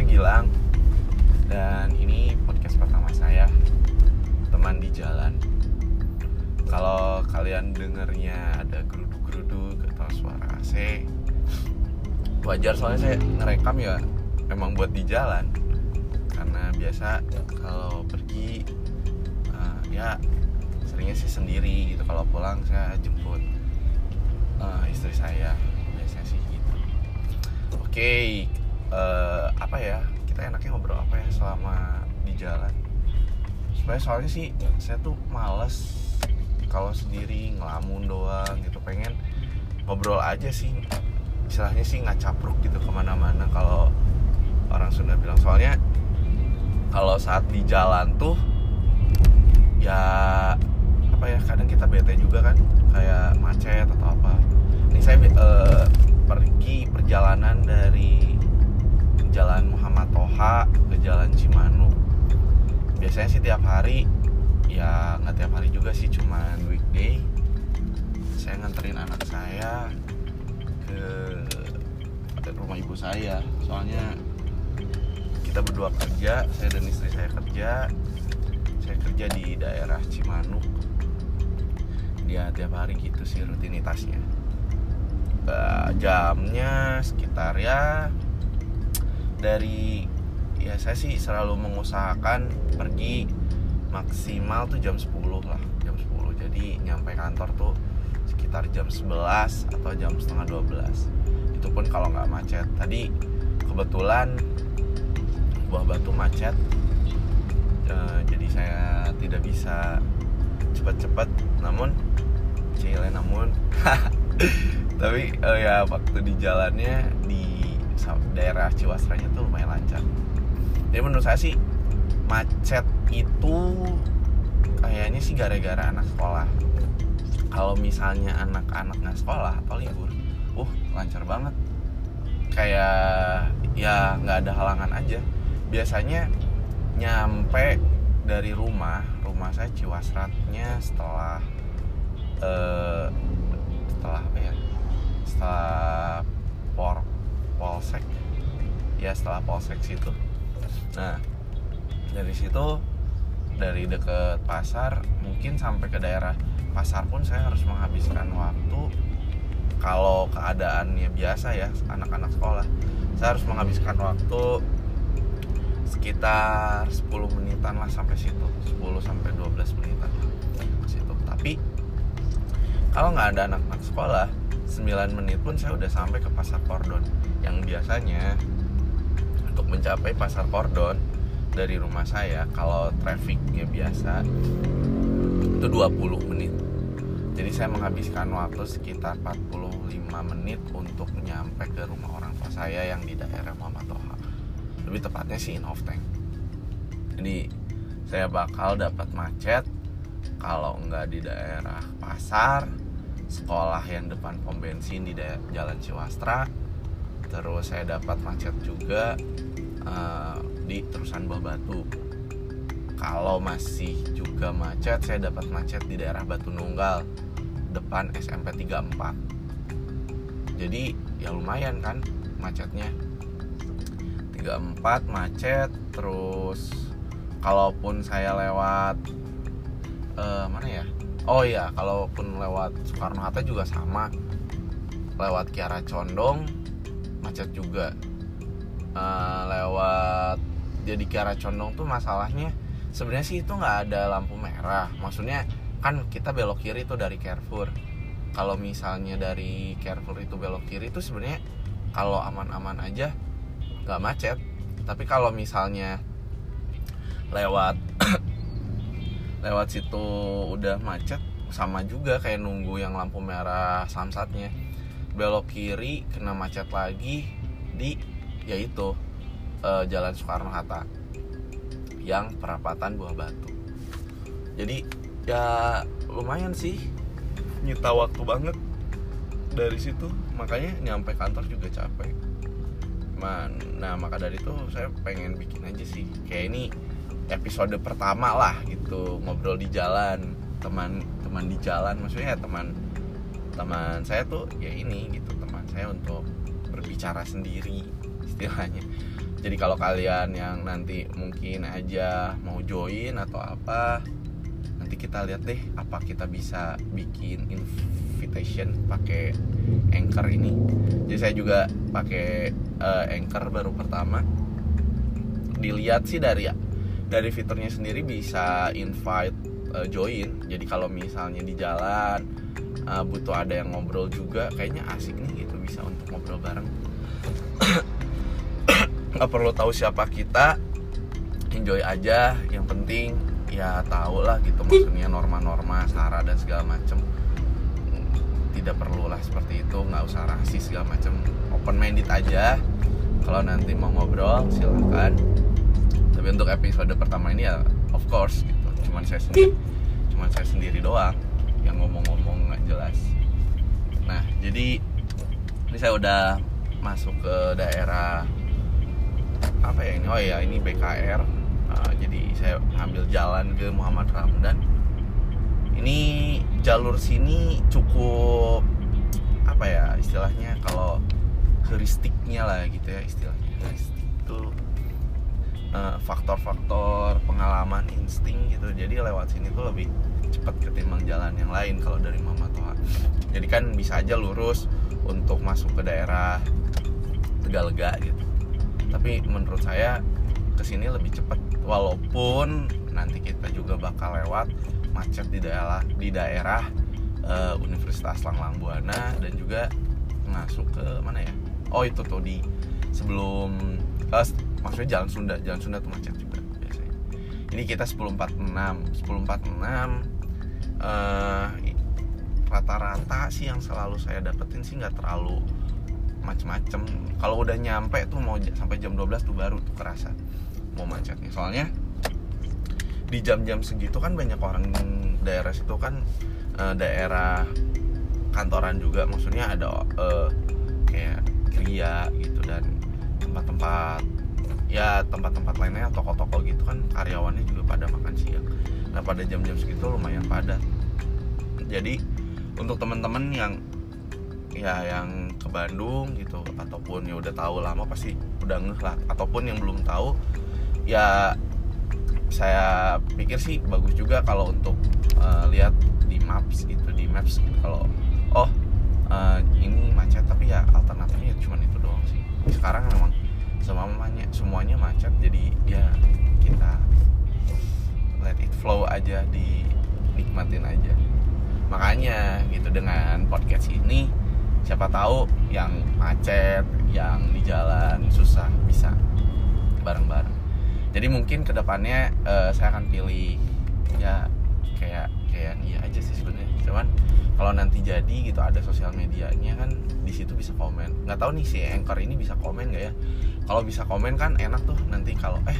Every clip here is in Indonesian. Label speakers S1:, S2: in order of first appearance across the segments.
S1: saya Gilang dan ini podcast pertama saya teman di jalan. Kalau kalian dengernya ada geruduk-geruduk atau suara AC, wajar soalnya saya ngerekam ya memang buat di jalan. Karena biasa kalau pergi uh, ya seringnya sih sendiri gitu. Kalau pulang saya jemput uh, istri saya biasanya sih gitu. Oke okay, uh, apa ya kita enaknya ngobrol apa ya selama di jalan. Sebenarnya soalnya sih saya tuh males kalau sendiri ngelamun doang gitu. Pengen ngobrol aja sih istilahnya sih nggak capruk gitu ke mana-mana kalau orang Sunda bilang. Soalnya kalau saat di jalan tuh ya apa ya kadang kita bete juga kan kayak macet atau apa. Ini saya uh, pergi perjalanan dari jalan Muhammad Toha ke jalan Cimanuk biasanya sih tiap hari ya nggak tiap hari juga sih cuman weekday. Saya nganterin anak saya ke rumah ibu saya. Soalnya kita berdua kerja saya dan istri saya kerja. Saya kerja di daerah Cimanuk dia tiap hari gitu sih rutinitasnya. Uh, jamnya sekitar ya dari ya saya sih selalu mengusahakan pergi maksimal tuh jam 10 lah jam 10 jadi nyampe kantor tuh sekitar jam 11 atau jam setengah 12 itu pun kalau nggak macet. Tadi kebetulan buah batu macet e, jadi saya tidak bisa cepat-cepat. Namun cile namun. Tapi oh ya waktu di jalannya di daerah Ciwasranya tuh lumayan lancar. Jadi menurut saya sih macet itu kayaknya sih gara-gara anak sekolah. Kalau misalnya anak-anak nggak sekolah atau libur uh lancar banget. Kayak ya nggak ada halangan aja. Biasanya nyampe dari rumah rumah saya Ciwasratnya setelah uh, setelah apa ya? Setelah por polsek. Ya setelah polsek situ. Nah dari situ dari deket pasar mungkin sampai ke daerah pasar pun saya harus menghabiskan waktu. Kalau keadaannya biasa ya anak-anak sekolah saya harus menghabiskan waktu sekitar 10 menitan lah sampai situ. 10 sampai 12 menitan ke situ. Tapi kalau nggak ada anak-anak sekolah 9 menit pun saya udah sampai ke pasar Kordon yang biasanya untuk mencapai pasar Kordon dari rumah saya kalau trafficnya biasa itu 20 menit. Jadi saya menghabiskan waktu sekitar 45 menit untuk nyampe ke rumah orang tua saya yang di daerah Muhammad Toha. Lebih tepatnya sih in off tank. Jadi saya bakal dapat macet kalau nggak di daerah pasar sekolah yang depan pom bensin di jalan Ciwastra terus saya dapat macet juga uh, di terusan Buah Batu. Kalau masih juga macet saya dapat macet di daerah Batu Nunggal depan SMP 34 jadi ya lumayan kan macetnya. 34 macet terus kalaupun saya lewat uh, mana ya? Oh iya kalaupun lewat Soekarno Hatta juga sama. Lewat Kiara Condong macet juga. Uh, lewat jadi Kiara Condong tuh masalahnya sebenarnya sih itu nggak ada lampu merah. Maksudnya kan kita belok kiri tuh dari Carrefour. Kalau misalnya dari Carrefour itu belok kiri itu sebenarnya kalau aman-aman aja nggak macet. Tapi kalau misalnya lewat lewat situ udah macet sama juga kayak nunggu yang lampu merah samsatnya belok kiri kena macet lagi di yaitu uh, Jalan Soekarno Hatta yang perapatan Buah Batu. Jadi ya lumayan sih. Nyita waktu banget dari situ makanya nyampe kantor juga capek. Man, nah maka dari itu saya pengen bikin aja sih. Kayak ini episode pertama lah gitu ngobrol di jalan teman teman di jalan maksudnya ya teman teman saya tuh ya ini gitu teman saya untuk berbicara sendiri istilahnya. Jadi kalau kalian yang nanti mungkin aja mau join atau apa nanti kita lihat deh apa kita bisa bikin invitation pakai anchor ini. Jadi saya juga pakai uh, anchor baru pertama. Dilihat sih dari dari fiturnya sendiri bisa invite uh, join. Jadi kalau misalnya di jalan uh, butuh ada yang ngobrol juga kayaknya asik nih gitu bisa untuk ngobrol bareng. Nggak perlu tahu siapa kita enjoy aja yang penting ya tau lah gitu maksudnya norma-norma sara dan segala macem. Tidak perlu lah seperti itu nggak usah rasis segala macem. Open minded aja. Kalau nanti mau ngobrol silahkan tapi untuk episode pertama ini ya of course gitu. Cuman saya sendiri cuman saya sendiri doang yang ngomong-ngomong nggak jelas. Nah jadi ini saya udah masuk ke daerah apa ya ini? Oh ya ini BKR uh, jadi saya ambil jalan ke Muhammad Ramdan ini jalur sini cukup apa ya istilahnya kalau heuristiknya lah gitu ya istilahnya. Heuristik itu uh, faktor-faktor pengalaman insting gitu. Jadi lewat sini tuh lebih cepat ketimbang jalan yang lain kalau dari Mama Toha jadi kan bisa aja lurus untuk masuk ke daerah Tegalega gitu. Tapi menurut saya ke sini lebih cepat walaupun nanti kita juga bakal lewat macet di daerah di daerah uh, Universitas Langlang Buana dan juga masuk ke mana ya? Oh itu tuh di sebelum uh, maksudnya Jalan Sunda. Jalan Sunda tuh macet juga biasanya. Ini kita 1046 1046 uh, rata-rata sih yang selalu saya dapetin sih nggak terlalu macem-macem. Kalau udah nyampe tuh mau sampai jam 12 tuh baru tuh kerasa mau macetnya. Soalnya di jam-jam segitu kan banyak orang daerah situ kan uh, daerah kantoran juga. Maksudnya ada uh, kayak kria gitu dan tempat-tempat ya tempat-tempat lainnya toko-toko gitu kan karyawannya juga pada makan siang nah pada jam-jam segitu lumayan padat. Jadi untuk teman-teman yang ya yang ke Bandung gitu ataupun ya udah tahu lama pasti udah ngeh lah ataupun yang belum tahu ya saya pikir sih bagus juga kalau untuk uh, lihat di maps gitu di maps gitu. Kalau oh uh, ini macet tapi ya alternatifnya cuma itu doang sih. Sekarang memang semuanya semuanya macet jadi ya kita let it flow aja dinikmatin aja. Makanya gitu dengan podcast ini siapa tahu yang macet yang di jalan susah bisa bareng-bareng. Jadi mungkin ke depannya uh, saya akan pilih ya kayak kayak iya aja sih sebenarnya. Cuman kalau nanti jadi gitu ada sosial medianya kan di situ bisa komen. Nggak tahu nih si anchor ini bisa komen nggak ya? Kalau bisa komen kan enak tuh nanti kalau eh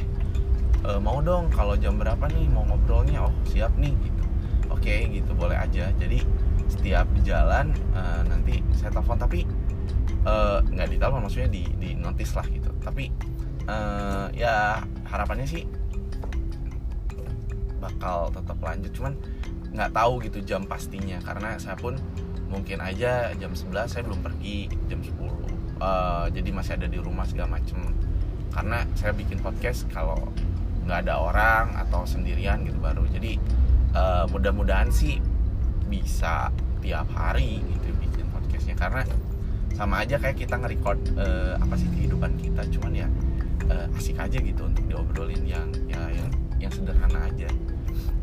S1: e, mau dong kalau jam berapa nih mau ngobrolnya? Oh siap nih gitu. Oke gitu boleh aja. Jadi setiap jalan uh, nanti saya telepon tapi uh, nggak ditelepon maksudnya di di notice lah gitu. Tapi uh, ya harapannya sih bakal tetap lanjut. Cuman nggak tahu gitu jam pastinya. Karena saya pun mungkin aja jam 11 saya belum pergi jam 10 uh, jadi masih ada di rumah segala macem. Karena saya bikin podcast kalau nggak ada orang atau sendirian gitu baru. Jadi uh, mudah-mudahan sih bisa tiap hari gitu bikin podcastnya. Karena sama aja kayak kita nge-record uh, apa sih kehidupan kita. Cuman ya uh, asik aja gitu untuk diobrolin yang ya yang yang sederhana aja.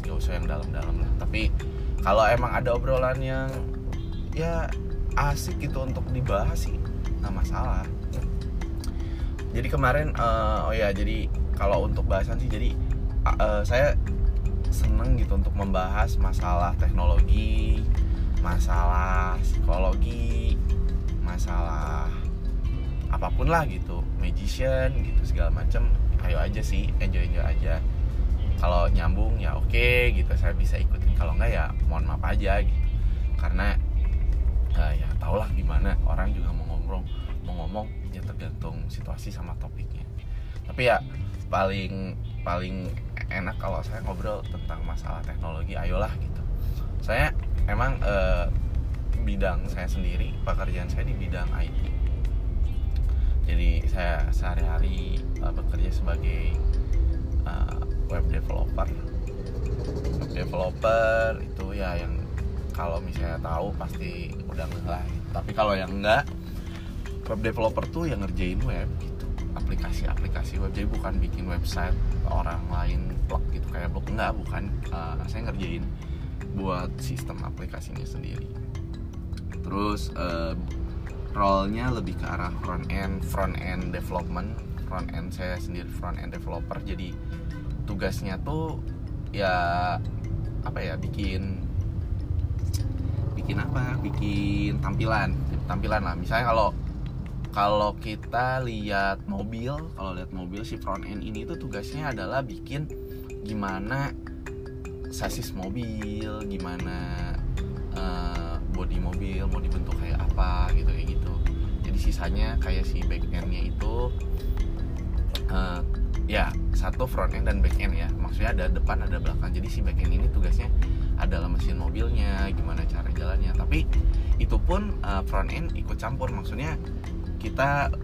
S1: Gak usah yang dalam-dalam lah. Tapi kalau emang ada obrolan yang ya asik gitu untuk dibahas sih nggak masalah. Jadi kemarin uh, oh ya jadi kalau untuk bahasan sih jadi uh, saya seneng gitu untuk membahas masalah teknologi masalah psikologi masalah apa pun lah gitu magician gitu segala macam ayo aja sih enjoy enjoy aja. Kalau nyambung ya oke gitu saya bisa ikutin. Kalau enggak ya mohon maaf aja gitu. Karena uh, ya tau lah gimana orang juga mau ngomong mau ngomong ya tergantung situasi sama topiknya. Tapi ya paling paling enak kalau saya ngobrol tentang masalah teknologi ayolah gitu. Saya emang uh, bidang saya sendiri pekerjaan saya di bidang IT jadi saya sehari-hari uh, bekerja sebagai uh, web developer. Web developer itu ya yang kalau misalnya tahu pasti udah ngelah tapi kalau yang enggak web developer tuh yang ngerjain web gitu aplikasi-aplikasi web. Jadi bukan bikin website orang lain blog gitu kayak blog enggak bukan. Uh, saya ngerjain buat sistem aplikasinya sendiri. Terus uh, role-nya lebih ke arah front end front end development. Front end saya sendiri front end developer. Jadi tugasnya tuh ya apa ya bikin bikin apa? Bikin tampilan. Tampilan lah. Misalnya kalau kalau kita lihat mobil kalau lihat mobil si front end ini tuh tugasnya adalah bikin gimana sasis mobil gimana uh, body mobil mau dibentuk kayak apa gitu kayak gitu. Jadi sisanya kayak si back endnya itu uh, ya satu front end dan back end ya. Maksudnya ada depan ada belakang. Jadi si back end ini tugasnya adalah mesin mobilnya gimana cara jalannya. Tapi itu pun uh, front end ikut campur. Maksudnya kita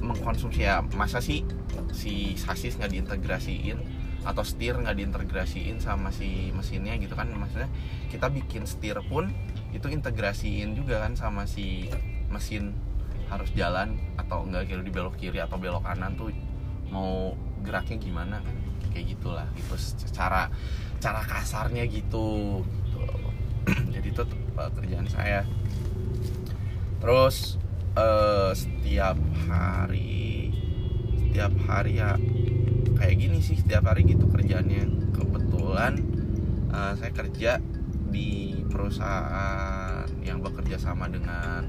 S1: mengkonsumsi ya masa sih si sasis nggak diintegrasiin atau setir nggak diintegrasiin sama si mesinnya gitu kan? Maksudnya kita bikin setir pun itu integrasiin juga kan sama si mesin harus jalan atau enggak gitu di belok kiri atau belok kanan tuh mau geraknya gimana kan? Kayak gitulah itu secara cara kasarnya gitu, gitu. jadi itu pekerjaan saya. Terus uh, setiap hari setiap hari ya kayak gini sih setiap hari gitu kerjaannya. Kebetulan uh, saya kerja di perusahaan yang bekerja sama dengan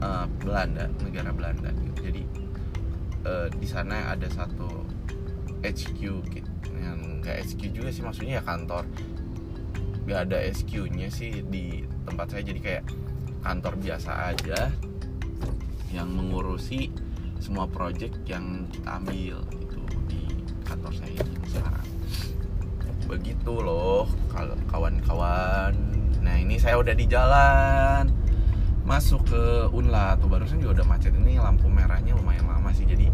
S1: uh, Belanda negara Belanda gitu. jadi uh, di sana ada satu HQ gitu. Yang nggak HQ juga sih maksudnya ya kantor. Nggak ada SQ-nya sih di tempat saya jadi kayak kantor biasa aja yang mengurusi semua project yang kita ambil itu di kantor saya ini sekarang. Begitu loh kawan-kawan. Nah ini saya udah di jalan. Masuk ke Unla tuh barusan juga udah macet. Ini lampu merahnya lumayan lama sih jadi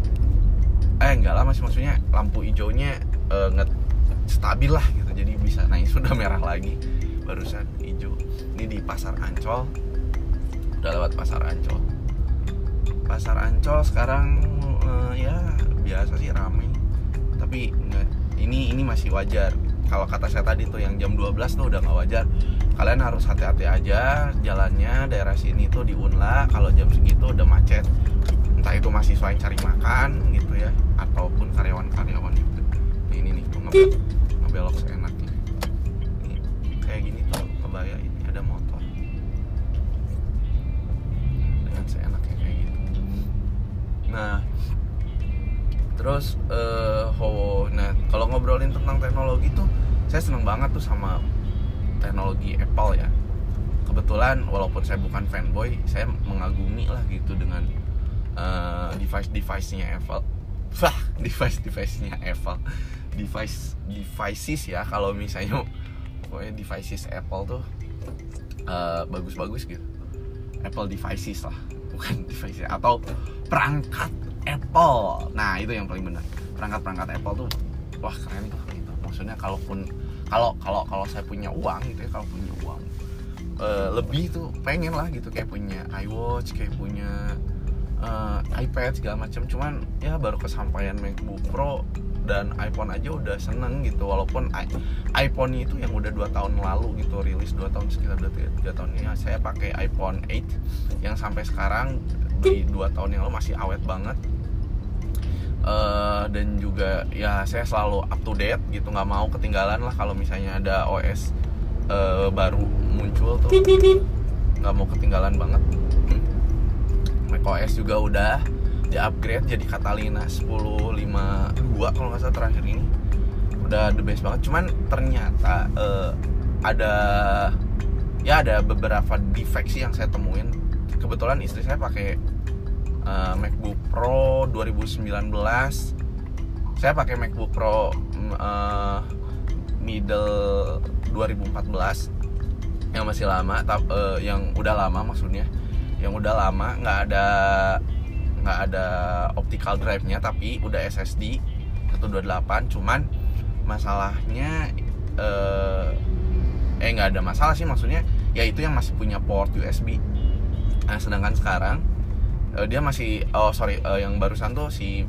S1: eh nggak lama sih maksudnya lampu hijaunya uh, nggak stabil lah gitu jadi bisa ini sudah merah lagi barusan hijau. Ini di pasar Ancol udah lewat pasar Ancol pasar Ancol sekarang uh, ya biasa sih ramai tapi ini ini masih wajar. Kalau kata saya tadi tuh yang jam 12 tuh udah nggak wajar. Kalian harus hati-hati aja jalannya daerah sini tuh di Unla kalau jam segitu udah macet. Entah itu mahasiswa yang cari makan gitu ya ataupun karyawan-karyawan gitu ini nih tuh ngebelok, ngebelok seenaknya nah terus uh, oh, nah kalau ngobrolin tentang teknologi tuh saya seneng banget tuh sama teknologi Apple ya. Kebetulan walaupun saya bukan fanboy saya mengagumi lah gitu dengan uh, device device-nya Apple. Wah device device-nya Apple. Device devices ya kalau misalnya pokoknya devices Apple tuh uh, bagus-bagus gitu. Apple devices lah bukan devices atau perangkat Apple. Nah itu yang paling benar. Perangkat-perangkat Apple tuh wah keren tuh gitu. Maksudnya kalaupun kalau kalau kalau saya punya uang gitu ya kalau punya uang uh, lebih tuh pengen lah gitu. Kayak punya iWatch kayak punya uh, iPad segala macam. Cuman ya baru kesampaian MacBook Pro dan iPhone aja udah seneng gitu walaupun iPhone itu yang udah dua tahun lalu gitu rilis dua tahun sekitar udah tiga tahun ini saya pakai iPhone 8 yang sampai sekarang di dua tahun yang lalu masih awet banget. Uh, dan juga ya saya selalu up to date gitu nggak mau ketinggalan lah kalau misalnya ada OS uh, baru muncul tuh. Nggak mau ketinggalan banget. macOS juga udah di upgrade jadi Catalina 10.52 kalau nggak salah terakhir ini. Udah the best banget. Cuman ternyata uh, ada ya ada beberapa defect sih yang saya temuin. Kebetulan istri saya pakai uh, MacBook Pro 2019 saya pakai MacBook Pro uh, middle 2014 yang masih lama uh, yang udah lama maksudnya. Yang udah lama nggak ada nggak ada optical drive-nya tapi udah SSD 128 cuman masalahnya eh, eh nggak ada masalah sih maksudnya ya itu yang masih punya port USB nah sedangkan sekarang eh, dia masih oh sorry eh, yang barusan tuh si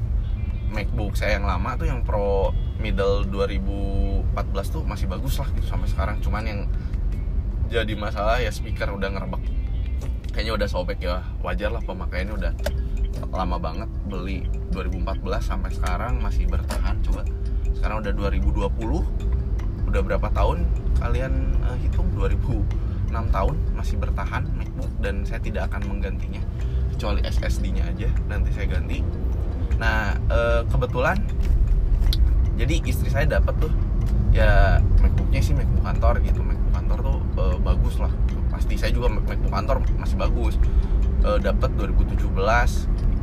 S1: MacBook saya yang lama tuh yang Pro middle 2014 tuh masih bagus lah gitu sampai sekarang. Cuman yang jadi masalah ya speaker udah ngerebek. Kayaknya udah sobek ya wajar lah pemakaiannya udah lama banget beli 2014 sampai sekarang masih bertahan coba. Sekarang udah 2020 udah berapa tahun kalian uh, hitung? 2006 tahun masih bertahan MacBook dan saya tidak akan menggantinya. Kecuali SSD-nya aja nanti saya ganti. Nah uh, kebetulan jadi istri saya dapat tuh ya MacBooknya sih MacBook kantor gitu. MacBook kantor tuh uh, bagus lah. Pasti saya juga MacBook kantor masih bagus. Uh, dapat 2017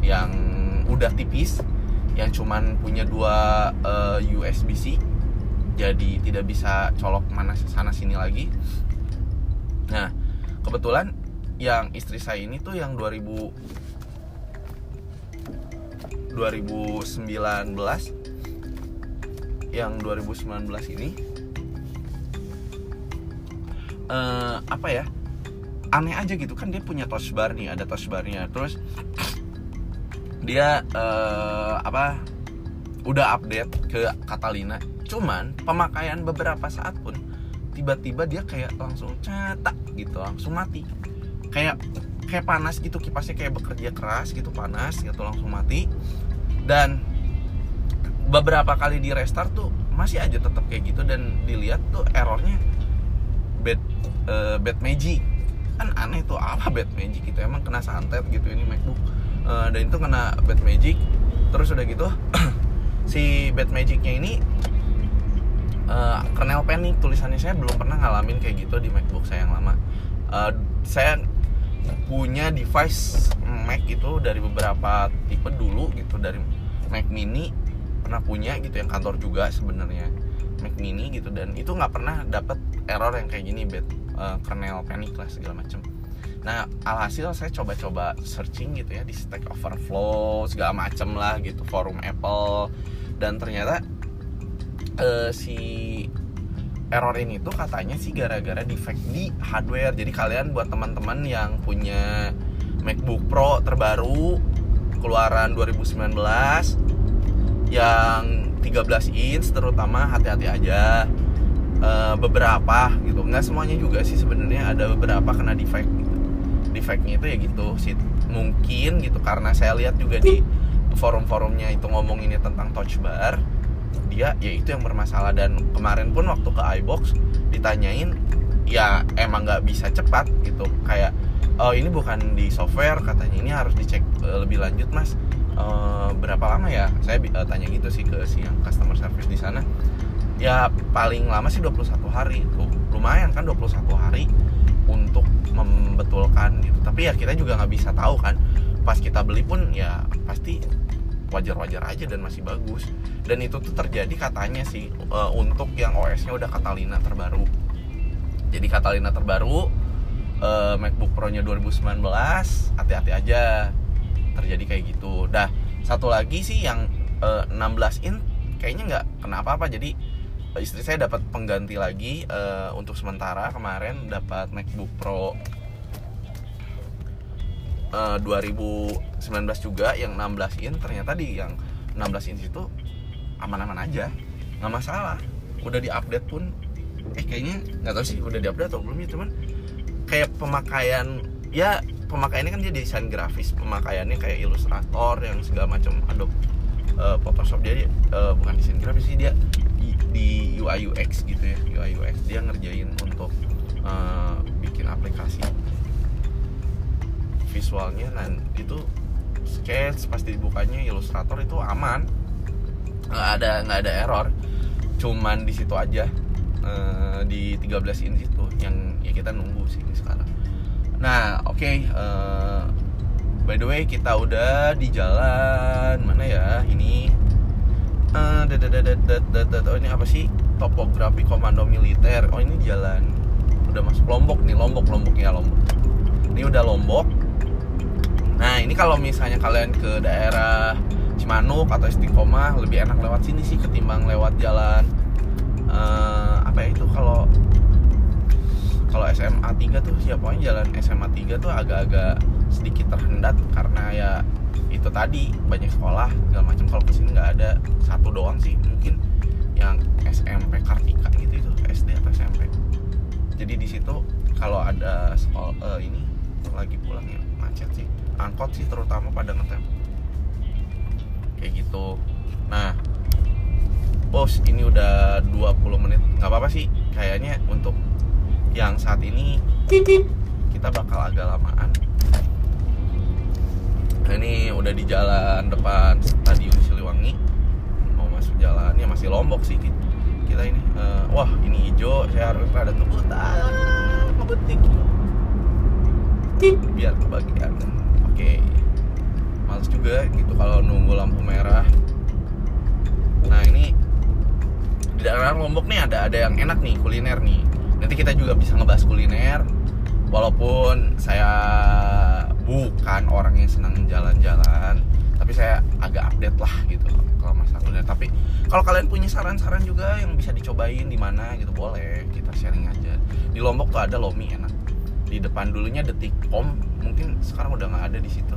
S1: yang udah tipis yang cuman punya dua uh, USB-C jadi tidak bisa colok mana sana sini lagi. Nah kebetulan yang istri saya ini tuh yang 2000 2019 yang 2019 ini uh, apa ya aneh aja gitu kan dia punya touch bar nih ada touch barnya. Terus dia uh, apa udah update ke Catalina. Cuman pemakaian beberapa saat pun tiba-tiba dia kayak langsung cetak gitu langsung mati. Kayak kayak panas gitu kipasnya kayak bekerja keras gitu panas gitu langsung mati. Dan beberapa kali di restart tuh masih aja tetap kayak gitu. Dan dilihat tuh errornya bad uh, bad magic. Kan aneh tuh apa bad magic gitu? Emang kena santet gitu ini MacBook uh, dan itu kena bad magic. Terus udah gitu si bad magicnya ini uh, kernel panic tulisannya saya belum pernah ngalamin kayak gitu di MacBook saya yang lama. Uh, saya punya device Mac itu dari beberapa tipe dulu gitu dari Mac Mini pernah punya gitu yang kantor juga sebenarnya. Mac Mini gitu dan itu nggak pernah dapet error yang kayak gini bed uh, kernel panic lah segala macem nah alhasil saya coba-coba searching gitu ya di Stack Overflow segala macem lah gitu forum Apple. Dan ternyata uh, si error ini tuh katanya sih gara-gara defect di hardware. Jadi kalian buat teman-teman yang punya MacBook Pro terbaru keluaran 2019 yang 13 inch terutama hati-hati aja. Uh, beberapa gitu. Nggak semuanya juga sih sebenarnya ada beberapa kena defect defectnya itu ya gitu sih mungkin gitu karena saya lihat juga di forum-forumnya itu ngomong ini tentang touch bar dia ya itu yang bermasalah. Dan kemarin pun waktu ke iBox ditanyain ya emang nggak bisa cepat gitu. Kayak oh ini bukan di software katanya. Ini harus dicek uh, lebih lanjut mas. Uh, berapa lama ya? Saya uh, tanya gitu sih ke si yang customer service di sana. Ya paling lama sih 21 hari. Tuh lumayan kan 21 hari untuk membetulkan gitu. Tapi ya kita juga nggak bisa tahu kan. Pas kita beli pun ya pasti wajar-wajar aja dan masih bagus. Dan itu tuh terjadi katanya sih uh, untuk yang OS-nya udah Catalina terbaru. Jadi Catalina terbaru uh, MacBook Pro-nya 2019 hati-hati aja. Terjadi kayak gitu. Dah satu lagi sih yang uh, 16 in kayaknya nggak kenapa apa jadi istri saya dapat pengganti lagi uh, untuk sementara kemarin dapat MacBook Pro uh, 2019 juga yang 16 in ternyata di yang 16 in itu aman-aman aja nggak masalah. Udah diupdate pun eh kayaknya nggak tahu sih udah diupdate atau belum ya cuman kayak pemakaian ya pemakaiannya kan dia desain grafis pemakaiannya kayak ilustrator yang segala macam Adobe uh, Photoshop dia uh, bukan desain grafis sih dia di UI UX gitu ya UI UX dia ngerjain untuk uh, bikin aplikasi. Visualnya dan itu sketch pasti dibukanya ilustrator itu aman. Nggak ada nggak ada error. Cuman di situ aja uh, di 13 inch itu yang ya kita nunggu sih sekarang. Nah oke okay, uh, by the way kita udah di jalan mana ya ini uh, oh ini apa sih? Topografi komando militer. Oh ini jalan. Udah masuk lombok nih lombok lombok ya lombok. Ini udah lombok. Nah ini kalau misalnya kalian ke daerah Cimanuk atau Istiqomah lebih enak lewat sini sih ketimbang lewat jalan eh, apa ya itu? Kalau kalau SMA 3 tuh siapanya jalan SMA 3 tuh agak-agak sedikit terhendat karena ya itu tadi banyak sekolah segala macam. Kalau ke sini nggak ada satu doang sih mungkin yang SMP Kartika gitu itu SD atau SMP jadi di situ kalau ada sekolah eh, ini lagi pulang ya macet sih angkot sih terutama pada ngetem. Kayak gitu. Nah bos ini udah 20 menit. Nggak apa-apa sih kayaknya untuk yang saat ini kita bakal agak lamaan ini udah di jalan depan stadion Siliwangi. Mau masuk jalan ya masih lombok sih kita, ini Eh, wah ini hijau saya harus ada ngebut ah, ngebut dikit biar kebagian. Oke. Males juga gitu kalau nunggu lampu merah. Nah ini di daerah Lombok nih ada ada yang enak nih kuliner nih. Nanti kita juga bisa ngebahas kuliner. Walaupun saya bukan orang yang senang jalan-jalan tapi saya agak update lah gitu kalau masalah kuliner tapi kalau kalian punya saran-saran juga yang bisa dicobain di mana gitu boleh kita sharing aja. Di Lombok tuh ada lomi enak. Di depan dulunya detikcom mungkin sekarang udah nggak ada di situ.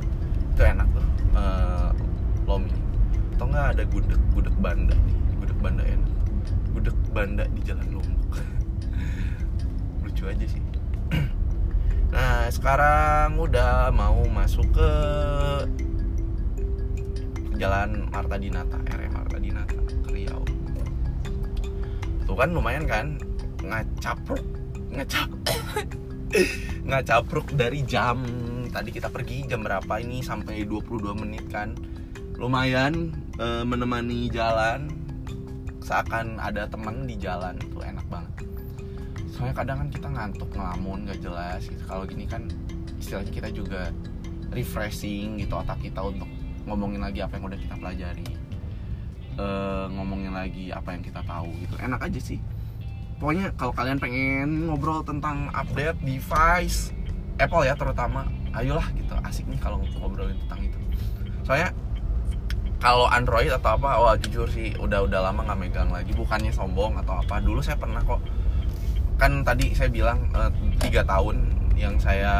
S1: Itu enak tuh eh, lomi. Atau nggak ada gudeg gudeg banda. Nih gudeg banda enak. Gudeg banda di jalan Lombok. Lucu aja sih nah sekarang udah mau masuk ke jalan Marta Dinata RM Marta Dinata Riau. Tuh kan lumayan kan ngacapruk ngecap ngacapruk dari jam tadi kita pergi jam berapa ini sampai 22 menit kan. Lumayan eh, menemani jalan. Seakan ada teman di jalan soalnya kadang kan kita ngantuk ngelamun gak jelas gitu. Kalau gini kan istilahnya kita juga refreshing gitu otak kita untuk ngomongin lagi apa yang udah kita pelajari. Eh, ngomongin lagi apa yang kita tahu gitu. Enak aja sih. Pokoknya kalau kalian pengen ngobrol tentang update device Apple ya terutama ayolah gitu. Asik nih kalau ngobrolin tentang itu. Soalnya kalau Android atau apa wah jujur sih udah udah lama nggak megang lagi. Bukannya sombong atau apa. Dulu saya pernah kok kan tadi saya bilang eh, tiga tahun yang saya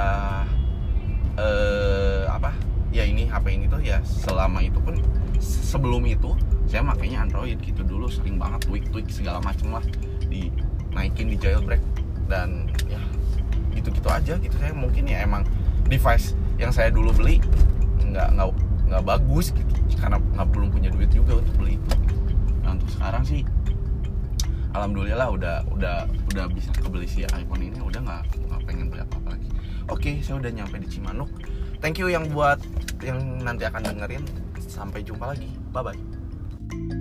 S1: eh apa ya ini HP ini tuh ya selama itu pun se- sebelum itu saya makainya Android gitu dulu sering banget tweak tweak segala macem lah dinaikin di jailbreak dan ya gitu-gitu aja gitu. Saya mungkin ya emang device yang saya dulu beli nggak nggak nggak bagus gitu karena nggak belum punya duit juga untuk beli itu. Nah untuk sekarang sih alhamdulillah udah udah udah bisa kebeli si iPhone ini udah nggak nggak pengen beli apa apa lagi. Oke saya udah nyampe di Cimanuk. Thank you yang buat yang nanti akan dengerin. Sampai jumpa lagi. Bye bye